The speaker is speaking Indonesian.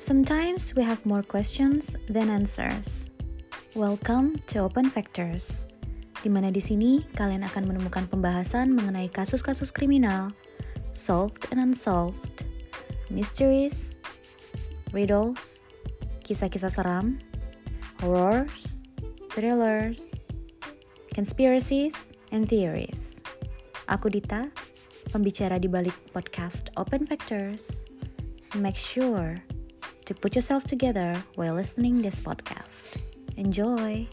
Sometimes we have more questions than answers. Welcome to Open Factors, di mana di sini kalian akan menemukan pembahasan mengenai kasus-kasus kriminal, solved and unsolved, mysteries, riddles, kisah-kisah seram, horrors, thrillers, conspiracies, and theories. Aku Dita, pembicara di balik podcast Open Factors. Make sure to put yourself together while listening this podcast. Enjoy!